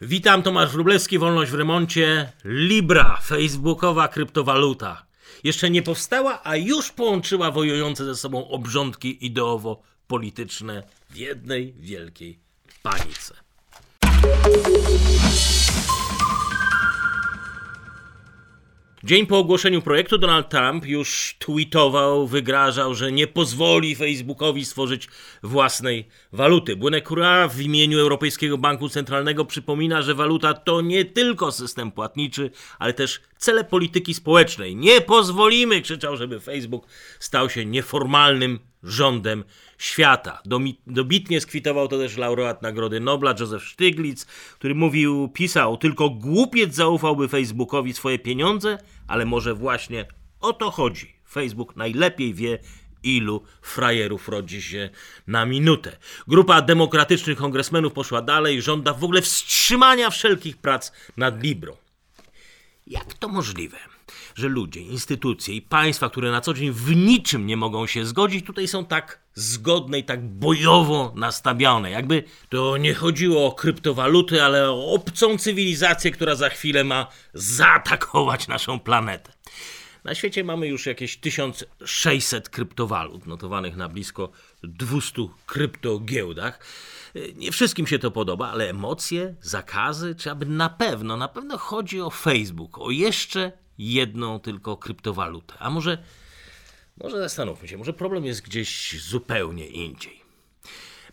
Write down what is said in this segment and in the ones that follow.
Witam, Tomasz Wróblewski, Wolność w Remoncie. Libra, facebookowa kryptowaluta. Jeszcze nie powstała, a już połączyła wojujące ze sobą obrządki ideowo-polityczne w jednej wielkiej panice. Dzień po ogłoszeniu projektu Donald Trump już tweetował, wygrażał, że nie pozwoli Facebookowi stworzyć własnej waluty. Błynekura w imieniu Europejskiego Banku Centralnego przypomina, że waluta to nie tylko system płatniczy, ale też cele polityki społecznej. Nie pozwolimy, krzyczał, żeby Facebook stał się nieformalnym rządem świata. Dobitnie skwitował to też laureat Nagrody Nobla Joseph Stiglitz, który mówił, pisał, tylko głupiec zaufałby Facebookowi swoje pieniądze, ale może właśnie o to chodzi. Facebook najlepiej wie, ilu frajerów rodzi się na minutę. Grupa demokratycznych kongresmenów poszła dalej, żąda w ogóle wstrzymania wszelkich prac nad Librą. Jak to możliwe? że ludzie, instytucje i państwa, które na co dzień w niczym nie mogą się zgodzić, tutaj są tak zgodne i tak bojowo nastawione. Jakby to nie chodziło o kryptowaluty, ale o obcą cywilizację, która za chwilę ma zaatakować naszą planetę. Na świecie mamy już jakieś 1600 kryptowalut, notowanych na blisko 200 kryptogiełdach. Nie wszystkim się to podoba, ale emocje, zakazy, czy aby na pewno, na pewno chodzi o Facebook, o jeszcze jedną tylko kryptowalutę. A może, może zastanówmy się, może problem jest gdzieś zupełnie indziej.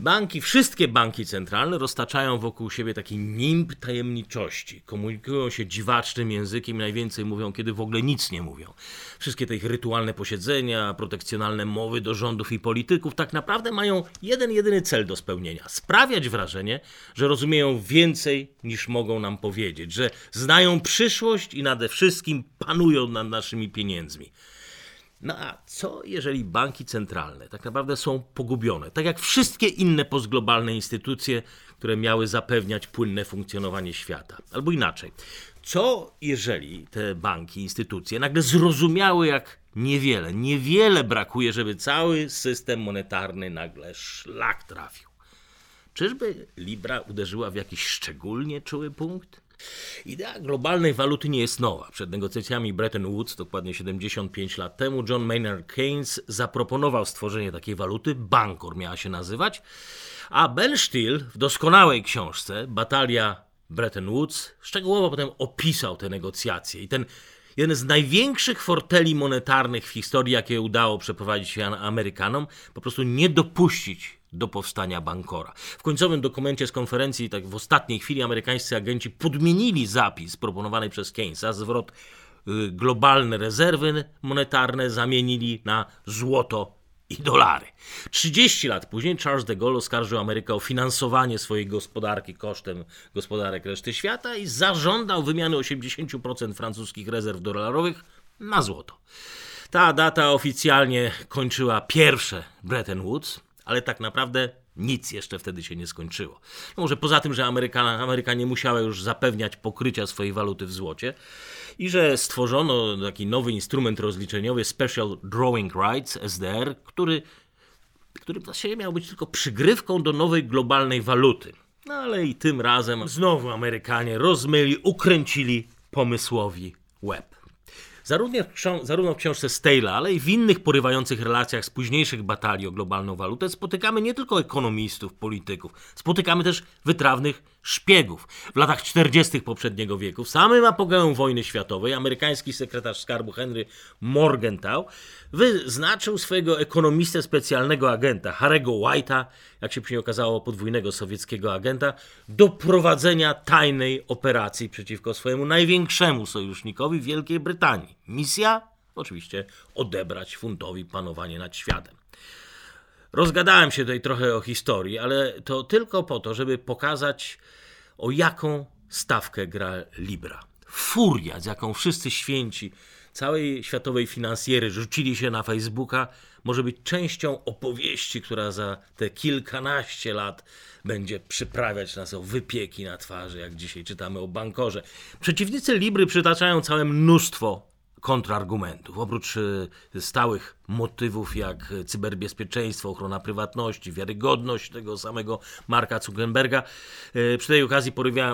Banki, wszystkie banki centralne roztaczają wokół siebie taki nimb tajemniczości. Komunikują się dziwacznym językiem najwięcej mówią, kiedy w ogóle nic nie mówią. Wszystkie te ich rytualne posiedzenia, protekcjonalne mowy do rządów i polityków tak naprawdę mają jeden jedyny cel do spełnienia: sprawiać wrażenie, że rozumieją więcej niż mogą nam powiedzieć, że znają przyszłość i nade wszystkim panują nad naszymi pieniędzmi. No a co jeżeli banki centralne tak naprawdę są pogubione, tak jak wszystkie inne postglobalne instytucje, które miały zapewniać płynne funkcjonowanie świata? Albo inaczej, co jeżeli te banki, instytucje nagle zrozumiały, jak niewiele, niewiele brakuje, żeby cały system monetarny nagle szlak trafił? Czyżby Libra uderzyła w jakiś szczególnie czuły punkt? Idea globalnej waluty nie jest nowa. Przed negocjacjami Bretton Woods, dokładnie 75 lat temu, John Maynard Keynes zaproponował stworzenie takiej waluty, Bankor miała się nazywać, a Ben Still w doskonałej książce Batalia Bretton Woods szczegółowo potem opisał te negocjacje. I ten jeden z największych forteli monetarnych w historii, jakie udało przeprowadzić się Amerykanom, po prostu nie dopuścić do powstania Bankora. W końcowym dokumencie z konferencji, tak w ostatniej chwili, amerykańscy agenci podmienili zapis proponowany przez Keynesa, zwrot y, globalne rezerwy monetarne zamienili na złoto i dolary. 30 lat później Charles de Gaulle oskarżył Amerykę o finansowanie swojej gospodarki kosztem gospodarek reszty świata i zażądał wymiany 80% francuskich rezerw dolarowych na złoto. Ta data oficjalnie kończyła pierwsze Bretton Woods, ale tak naprawdę nic jeszcze wtedy się nie skończyło. No może poza tym, że Amerykanie, Amerykanie musiały już zapewniać pokrycia swojej waluty w złocie i że stworzono taki nowy instrument rozliczeniowy Special Drawing Rights, SDR, który, który właściwie miał być tylko przygrywką do nowej globalnej waluty. No ale i tym razem znowu Amerykanie rozmyli, ukręcili pomysłowi łeb. Zarówno w, zarówno w książce Stale'a, ale i w innych porywających relacjach z późniejszych batalii o globalną walutę spotykamy nie tylko ekonomistów, polityków, spotykamy też wytrawnych szpiegów. W latach 40. poprzedniego wieku, w samym apogeum wojny światowej, amerykański sekretarz skarbu Henry Morgenthau wyznaczył swojego ekonomistę specjalnego agenta, Harego White'a, jak się później okazało, podwójnego sowieckiego agenta, do prowadzenia tajnej operacji przeciwko swojemu największemu sojusznikowi Wielkiej Brytanii. Misja? Oczywiście odebrać funtowi panowanie nad światem. Rozgadałem się tutaj trochę o historii, ale to tylko po to, żeby pokazać, o jaką stawkę gra Libra. Furia, z jaką wszyscy święci całej światowej finansjery rzucili się na Facebooka, może być częścią opowieści, która za te kilkanaście lat będzie przyprawiać nas o wypieki na twarzy, jak dzisiaj czytamy o bankorze. Przeciwnicy Libry przytaczają całe mnóstwo kontrargumentów. Oprócz e, stałych motywów jak cyberbezpieczeństwo, ochrona prywatności, wiarygodność tego samego Marka Zuckerberga, e, przy tej okazji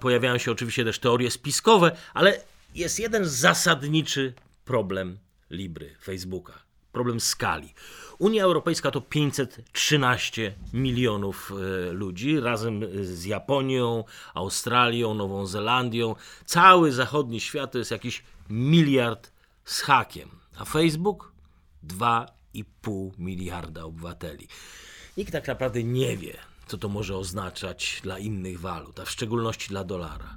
pojawiają, się oczywiście też teorie spiskowe, ale jest jeden zasadniczy problem Libry, Facebooka. Problem skali. Unia Europejska to 513 milionów e, ludzi, razem z Japonią, Australią, Nową Zelandią. Cały zachodni świat to jest jakiś miliard z hakiem. A Facebook? 2,5 miliarda obywateli. Nikt tak naprawdę nie wie, co to może oznaczać dla innych walut, a w szczególności dla dolara.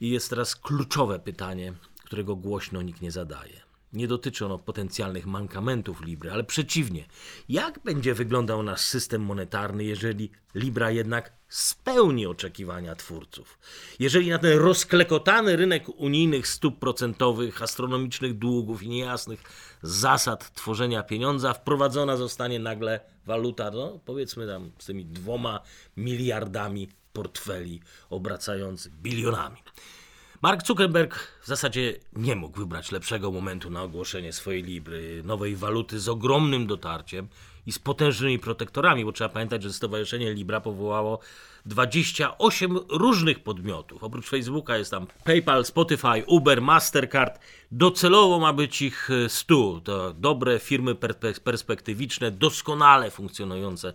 I jest teraz kluczowe pytanie, którego głośno nikt nie zadaje. Nie dotyczy ono potencjalnych mankamentów Libry, ale przeciwnie. Jak będzie wyglądał nasz system monetarny, jeżeli Libra jednak spełni oczekiwania twórców? Jeżeli na ten rozklekotany rynek unijnych stóp procentowych, astronomicznych długów i niejasnych zasad tworzenia pieniądza wprowadzona zostanie nagle waluta, no powiedzmy tam z tymi dwoma miliardami portfeli obracających bilionami. Mark Zuckerberg w zasadzie nie mógł wybrać lepszego momentu na ogłoszenie swojej Libry, nowej waluty z ogromnym dotarciem i z potężnymi protektorami, bo trzeba pamiętać, że Stowarzyszenie Libra powołało 28 różnych podmiotów. Oprócz Facebooka jest tam PayPal, Spotify, Uber, Mastercard. Docelowo ma być ich 100. To dobre firmy perspektywiczne, doskonale funkcjonujące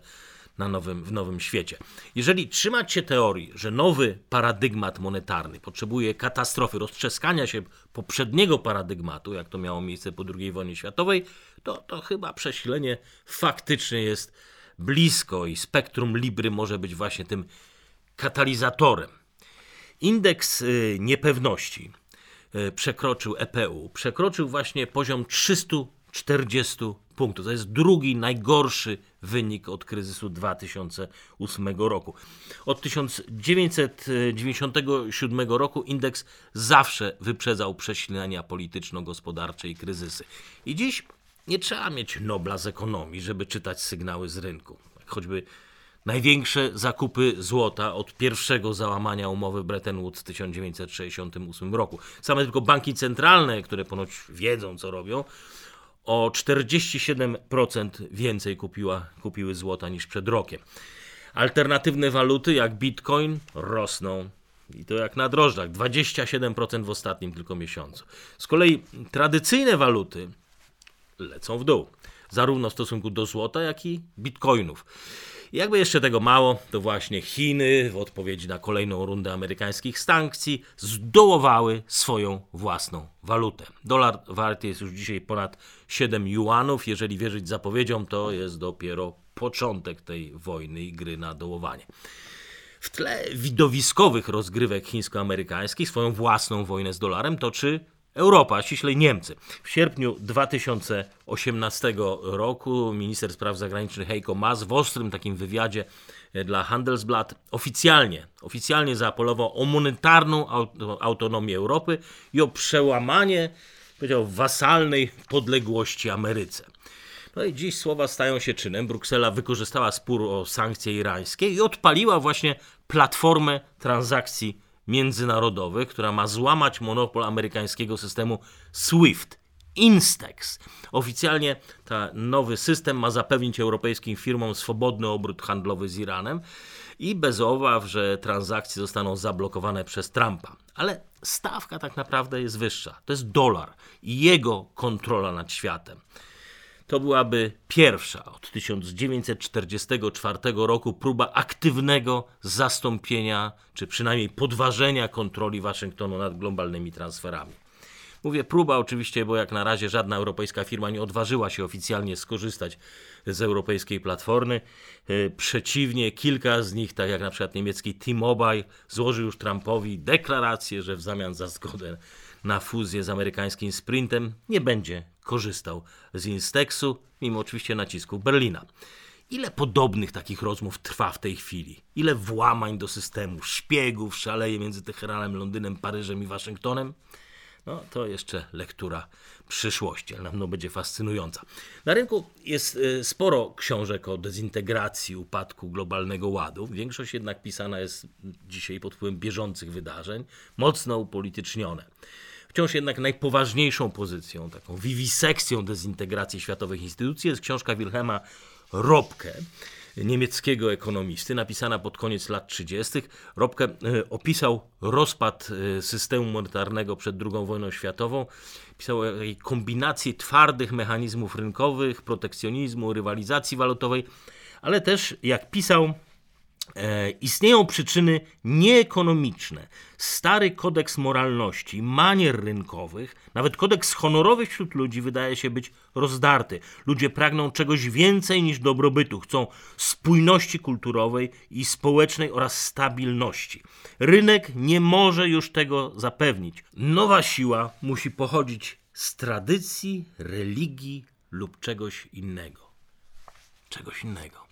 na nowym, w nowym świecie. Jeżeli trzymać się teorii, że nowy paradygmat monetarny potrzebuje katastrofy, roztrzaskania się poprzedniego paradygmatu, jak to miało miejsce po II wojnie światowej, to, to chyba przesilenie faktycznie jest blisko i spektrum Libry może być właśnie tym katalizatorem. Indeks y, niepewności y, przekroczył EPU, przekroczył właśnie poziom 340 punktów. To jest drugi najgorszy wynik od kryzysu 2008 roku. Od 1997 roku indeks zawsze wyprzedzał przesilenia polityczno-gospodarcze i kryzysy. I dziś nie trzeba mieć Nobla z ekonomii, żeby czytać sygnały z rynku. Choćby największe zakupy złota od pierwszego załamania umowy Bretton Woods w 1968 roku. Same tylko banki centralne, które ponoć wiedzą, co robią, o 47% więcej kupiła, kupiły złota niż przed rokiem. Alternatywne waluty jak bitcoin rosną. I to jak na drożdżach, 27% w ostatnim tylko miesiącu. Z kolei tradycyjne waluty lecą w dół, zarówno w stosunku do złota, jak i bitcoinów. Jakby jeszcze tego mało, to właśnie Chiny w odpowiedzi na kolejną rundę amerykańskich sankcji zdołowały swoją własną walutę. Dolar warty jest już dzisiaj ponad 7 juanów. Jeżeli wierzyć zapowiedziom, to jest dopiero początek tej wojny i gry na dołowanie. W tle widowiskowych rozgrywek chińsko-amerykańskich swoją własną wojnę z dolarem toczy Europa, ściślej Niemcy. W sierpniu 2018 roku minister spraw zagranicznych Heiko Maas w ostrym takim wywiadzie e, dla Handelsblatt oficjalnie, oficjalnie zaapelował o monetarną autonomię Europy i o przełamanie, powiedział, wasalnej podległości Ameryce. No i dziś słowa stają się czynem. Bruksela wykorzystała spór o sankcje irańskie i odpaliła właśnie platformę transakcji międzynarodowych, która ma złamać monopol amerykańskiego systemu SWIFT. Instex. Oficjalnie ten nowy system ma zapewnić europejskim firmom swobodny obrót handlowy z Iranem i bez obaw, że transakcje zostaną zablokowane przez Trumpa. Ale stawka tak naprawdę jest wyższa. To jest dolar i jego kontrola nad światem. To byłaby pierwsza od 1944 roku próba aktywnego zastąpienia, czy przynajmniej podważenia kontroli Waszyngtonu nad globalnymi transferami. Mówię próba oczywiście, bo jak na razie żadna europejska firma nie odważyła się oficjalnie skorzystać z europejskiej platformy. E, przeciwnie, kilka z nich, tak jak na przykład niemiecki T-Mobile, złożył już Trumpowi deklarację, że w zamian za zgodę na fuzję z amerykańskim Sprintem nie będzie korzystał z Instexu, mimo oczywiście nacisku Berlina. Ile podobnych takich rozmów trwa w tej chwili? Ile włamań do systemu, szpiegów szaleje między Teheranem, Londynem, Paryżem i Waszyngtonem? No, to jeszcze lektura przyszłości, ale na pewno będzie fascynująca. Na rynku jest y, sporo książek o dezintegracji, upadku globalnego ładu. Większość jednak pisana jest dzisiaj pod wpływem bieżących wydarzeń, mocno upolitycznione. Wciąż jednak najpoważniejszą pozycją, taką wiwisekcją dezintegracji światowych instytucji jest książka Wilhelma Robke, niemieckiego ekonomisty, napisana pod koniec lat 30. Robke e, opisał rozpad e, systemu monetarnego przed II wojną światową. Pisał o kombinacji twardych mechanizmów rynkowych, protekcjonizmu, rywalizacji walutowej, ale też, jak pisał, istnieją przyczyny nieekonomiczne. Stary kodeks moralności, manier rynkowych, nawet kodeks honorowy wśród ludzi wydaje się być rozdarty. Ludzie pragną czegoś więcej niż dobrobytu, chcą spójności kulturowej i społecznej oraz stabilności. Rynek nie może już tego zapewnić. Nowa siła musi pochodzić z tradycji, religii lub czegoś innego. Czegoś innego.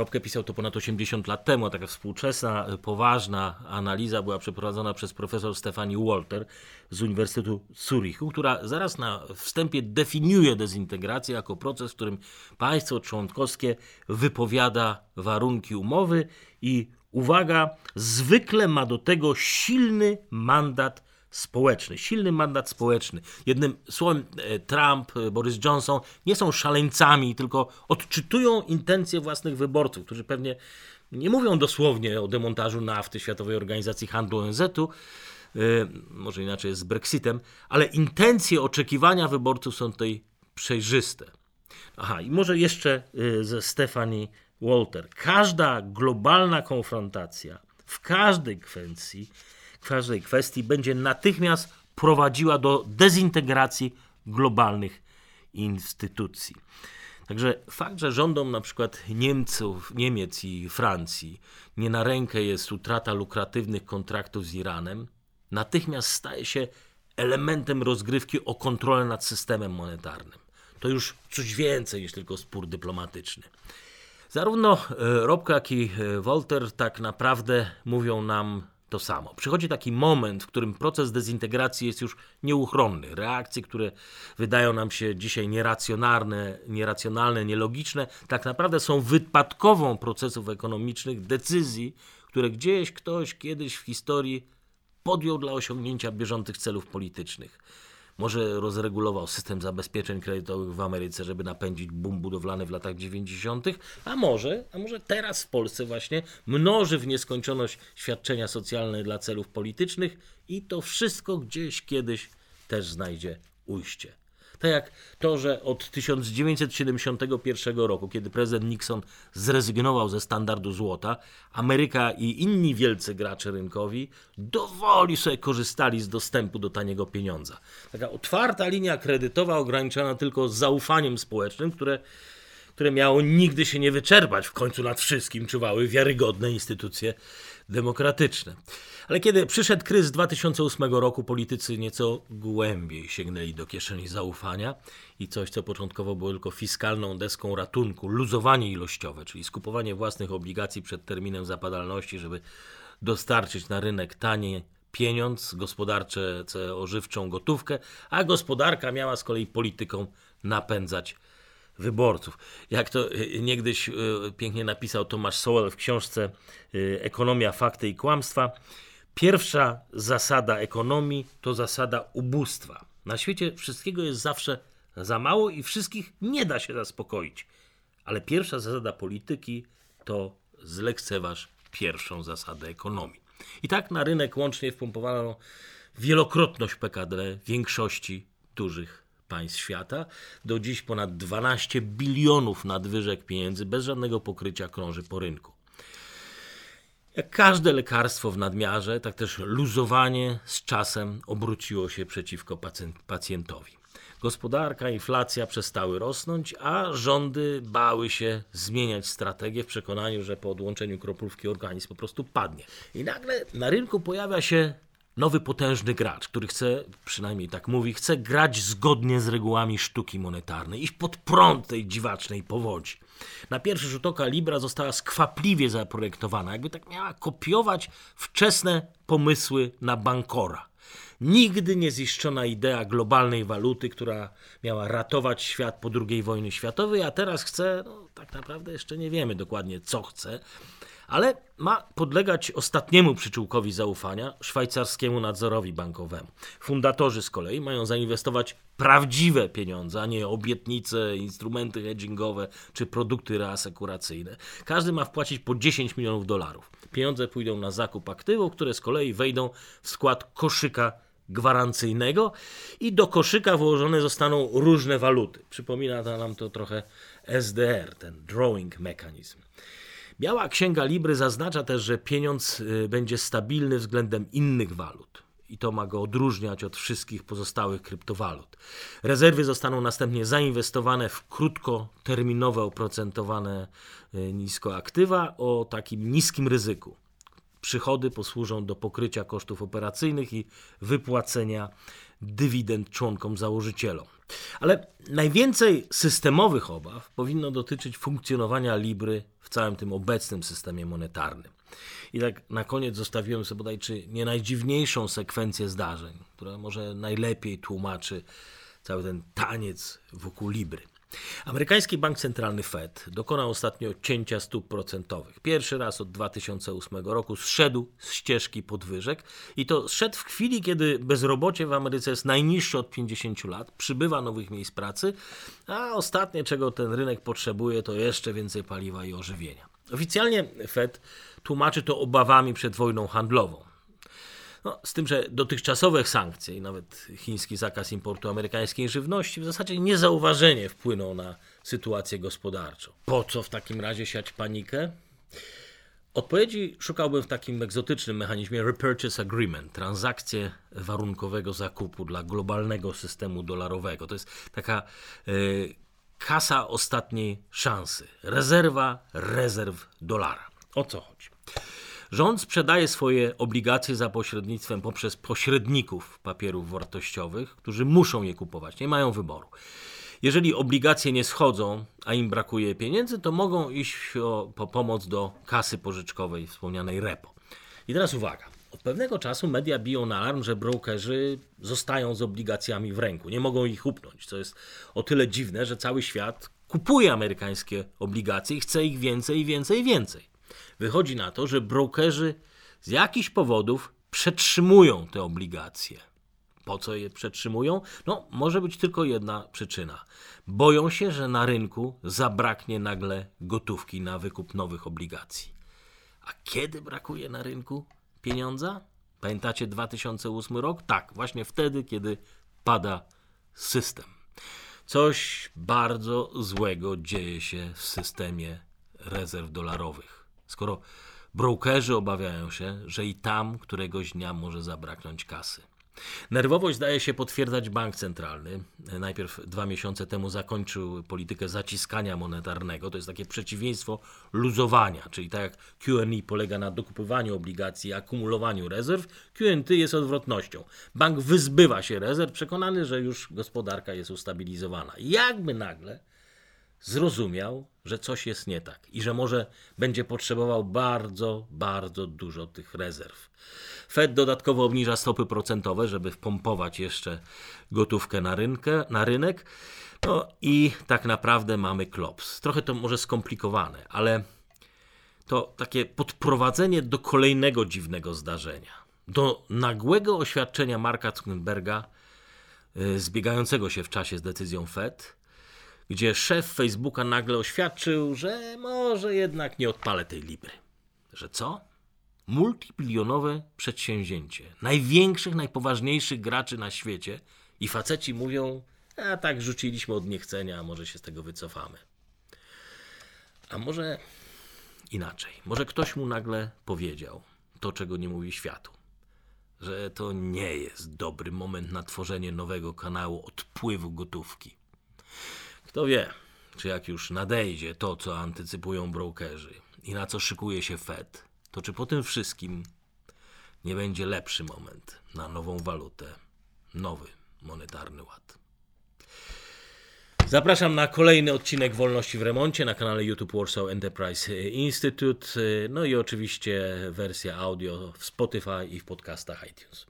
Robke pisał to ponad 80 lat temu, a taka współczesna, y, poważna analiza była przeprowadzona przez profesor Stefani Walter z Uniwersytetu Zurichu, która zaraz na wstępie definiuje dezintegrację jako proces, w którym państwo członkowskie wypowiada warunki umowy i uwaga, zwykle ma do tego silny mandat społeczny, silny mandat społeczny. Jednym słowem, e, Trump, e, Boris Johnson nie są szaleńcami, tylko odczytują intencje własnych wyborców, którzy pewnie nie mówią dosłownie o demontażu nafty Światowej Organizacji Handlu ONZ-u, e, może inaczej jest z Brexitem, ale intencje, oczekiwania wyborców są tutaj przejrzyste. Aha, i może jeszcze ze Stephanie Walter. Każda globalna konfrontacja w każdej kwestii w każdej kwestii będzie natychmiast prowadziła do dezintegracji globalnych instytucji. Także fakt, że rządom na przykład Niemców, Niemiec i Francji nie na rękę jest utrata lukratywnych kontraktów z Iranem, natychmiast staje się elementem rozgrywki o kontrolę nad systemem monetarnym. To już coś więcej niż tylko spór dyplomatyczny. Zarówno e, Robka, jak i e, Wolter tak naprawdę mówią nam to samo. Przychodzi taki moment, w którym proces dezintegracji jest już nieuchronny. Reakcje, które wydają nam się dzisiaj nieracjonalne, nieracjonalne, nielogiczne, tak naprawdę są wypadkową procesów ekonomicznych, decyzji, które gdzieś ktoś kiedyś w historii podjął dla osiągnięcia bieżących celów politycznych. Może rozregulował system zabezpieczeń kredytowych w Ameryce, żeby napędzić boom budowlany w latach 90., a może, a może teraz w Polsce właśnie mnoży w nieskończoność świadczenia socjalne dla celów politycznych i to wszystko gdzieś kiedyś też znajdzie ujście. Tak jak to, że od 1971 roku, kiedy prezydent Nixon zrezygnował ze standardu złota, Ameryka i inni wielcy gracze rynkowi dowoli sobie korzystali z dostępu do taniego pieniądza. Taka otwarta linia kredytowa ograniczona tylko zaufaniem społecznym, które które miało nigdy się nie wyczerpać. W końcu nad wszystkim czuwały wiarygodne instytucje demokratyczne. Ale kiedy przyszedł kryzys 2008 roku, politycy nieco głębiej sięgnęli do kieszeni zaufania i coś, co początkowo było tylko fiskalną deską ratunku, luzowanie ilościowe, czyli skupowanie własnych obligacji przed terminem zapadalności, żeby dostarczyć na rynek tanie pieniądz, gospodarcze, ożywczą gotówkę, a gospodarka miała z kolei polityką napędzać wyborców. Jak to e, niegdyś e, pięknie napisał Tomasz Sowell w książce e, Ekonomia, fakty i kłamstwa. Pierwsza zasada ekonomii to zasada ubóstwa. Na świecie wszystkiego jest zawsze za mało i wszystkich nie da się zaspokoić. Ale pierwsza zasada polityki to zlekceważ pierwszą zasadę ekonomii. I tak na rynek łącznie wpompowano wielokrotność PKD większości dużych państw świata. Do dziś ponad 12 bilionów nadwyżek pieniędzy bez żadnego pokrycia krąży po rynku. Jak każde lekarstwo w nadmiarze, tak też luzowanie z czasem obróciło się przeciwko pacjentowi. Gospodarka, inflacja przestały rosnąć, a rządy bały się zmieniać strategię w przekonaniu, że po odłączeniu kroplówki organizm po prostu padnie. I nagle na rynku pojawia się nowy potężny gracz, który chce, przynajmniej tak mówi, chce grać zgodnie z regułami sztuki monetarnej, iść pod prąd tej dziwacznej powodzi. Na pierwszy rzut oka Libra została skwapliwie zaprojektowana, jakby tak miała kopiować wczesne pomysły na bankora. Nigdy nie ziszczona idea globalnej waluty, która miała ratować świat po II wojnie światowej, a teraz chce, no, tak naprawdę jeszcze nie wiemy dokładnie co chce, ale ma podlegać ostatniemu przyczółkowi zaufania szwajcarskiemu nadzorowi bankowemu. Fundatorzy z kolei mają zainwestować prawdziwe pieniądze, a nie obietnice, instrumenty hedgingowe czy produkty reasekuracyjne. Każdy ma wpłacić po 10 milionów dolarów. Pieniądze pójdą na zakup aktywów, które z kolei wejdą w skład koszyka gwarancyjnego i do koszyka włożone zostaną różne waluty. Przypomina to nam to trochę SDR, ten drawing mechanism. Biała Księga Libry zaznacza też, że pieniądz y, będzie stabilny względem innych walut i to ma go odróżniać od wszystkich pozostałych kryptowalut. Rezerwy zostaną następnie zainwestowane w krótkoterminowe oprocentowane y, nisko aktywa o takim niskim ryzyku. Przychody posłużą do pokrycia kosztów operacyjnych i wypłacenia dywidend członkom założycielom. Ale najwięcej systemowych obaw powinno dotyczyć funkcjonowania Libry w całym tym obecnym systemie monetarnym. I tak na koniec zostawiłem sobie bodajże nie najdziwniejszą sekwencję zdarzeń, która może najlepiej tłumaczy cały ten taniec wokół Libry. Amerykański Bank Centralny Fed dokonał ostatnio cięcia stóp procentowych. Pierwszy raz od 2008 roku zszedł z ścieżki podwyżek i to zszedł w chwili, kiedy bezrobocie w Ameryce jest najniższe od 50 lat, przybywa nowych miejsc pracy, a ostatnie, czego ten rynek potrzebuje, to jeszcze więcej paliwa i ożywienia. Oficjalnie Fed tłumaczy to obawami przed wojną handlową. No, z tym, że dotychczasowe sankcje i nawet chiński zakaz importu amerykańskiej żywności w zasadzie niezauważenie wpłyną na sytuację gospodarczą. Po co w takim razie siać panikę? Odpowiedzi szukałbym w takim egzotycznym mechanizmie Repurchase Agreement, transakcję warunkowego zakupu dla globalnego systemu dolarowego. To jest taka y, kasa ostatniej szansy, rezerwa rezerw dolara. O co chodzi? Rząd sprzedaje swoje obligacje za pośrednictwem poprzez pośredników papierów wartościowych, którzy muszą je kupować, nie mają wyboru. Jeżeli obligacje nie schodzą, a im brakuje pieniędzy, to mogą iść o, po pomoc do kasy pożyczkowej wspomnianej repo. I teraz uwaga. Od pewnego czasu media biją na alarm, że brokerzy zostają z obligacjami w ręku, nie mogą ich upnąć, co jest o tyle dziwne, że cały świat kupuje amerykańskie obligacje i chce ich więcej, więcej, więcej. Wychodzi na to, że brokerzy z jakichś powodów przetrzymują te obligacje. Po co je przetrzymują? No, może być tylko jedna przyczyna. Boją się, że na rynku zabraknie nagle gotówki na wykup nowych obligacji. A kiedy brakuje na rynku pieniądza? Pamiętacie 2008 rok? Tak, właśnie wtedy, kiedy pada system. Coś bardzo złego dzieje się w systemie rezerw dolarowych skoro brokerzy obawiają się, że i tam któregoś dnia może zabraknąć kasy. Nerwowość zdaje się potwierdzać bank centralny. Najpierw dwa miesiące temu zakończył politykę zaciskania monetarnego. To jest takie przeciwieństwo luzowania, czyli tak jak QE polega na dokupywaniu obligacji i akumulowaniu rezerw, QNT jest odwrotnością. Bank wyzbywa się rezerw, przekonany, że już gospodarka jest ustabilizowana. Jakby nagle zrozumiał, że coś jest nie tak i że może będzie potrzebował bardzo, bardzo dużo tych rezerw. Fed dodatkowo obniża stopy procentowe, żeby wpompować jeszcze gotówkę na, rynkę, na rynek. No i tak naprawdę mamy klops. Trochę to może skomplikowane, ale to takie podprowadzenie do kolejnego dziwnego zdarzenia. Do nagłego oświadczenia Marka Zuckerberga, y, zbiegającego się w czasie z decyzją Fed, gdzie szef Facebooka nagle oświadczył, że może jednak nie odpalę tej Libry. Że co? Multibilionowe przedsięwzięcie największych, najpoważniejszych graczy na świecie i faceci mówią, a tak rzuciliśmy od niechcenia, a może się z tego wycofamy. A może inaczej. Może ktoś mu nagle powiedział to, czego nie mówi światu. Że to nie jest dobry moment na tworzenie nowego kanału odpływu gotówki. Kto wie, czy jak już nadejdzie to, co antycypują brokerzy i na co szykuje się Fed, to czy po tym wszystkim nie będzie lepszy moment na nową walutę, nowy monetarny ład. Zapraszam na kolejny odcinek Wolności w Remoncie na kanale YouTube Warsaw Enterprise Institute. No i oczywiście wersja audio w Spotify i w podcastach iTunes.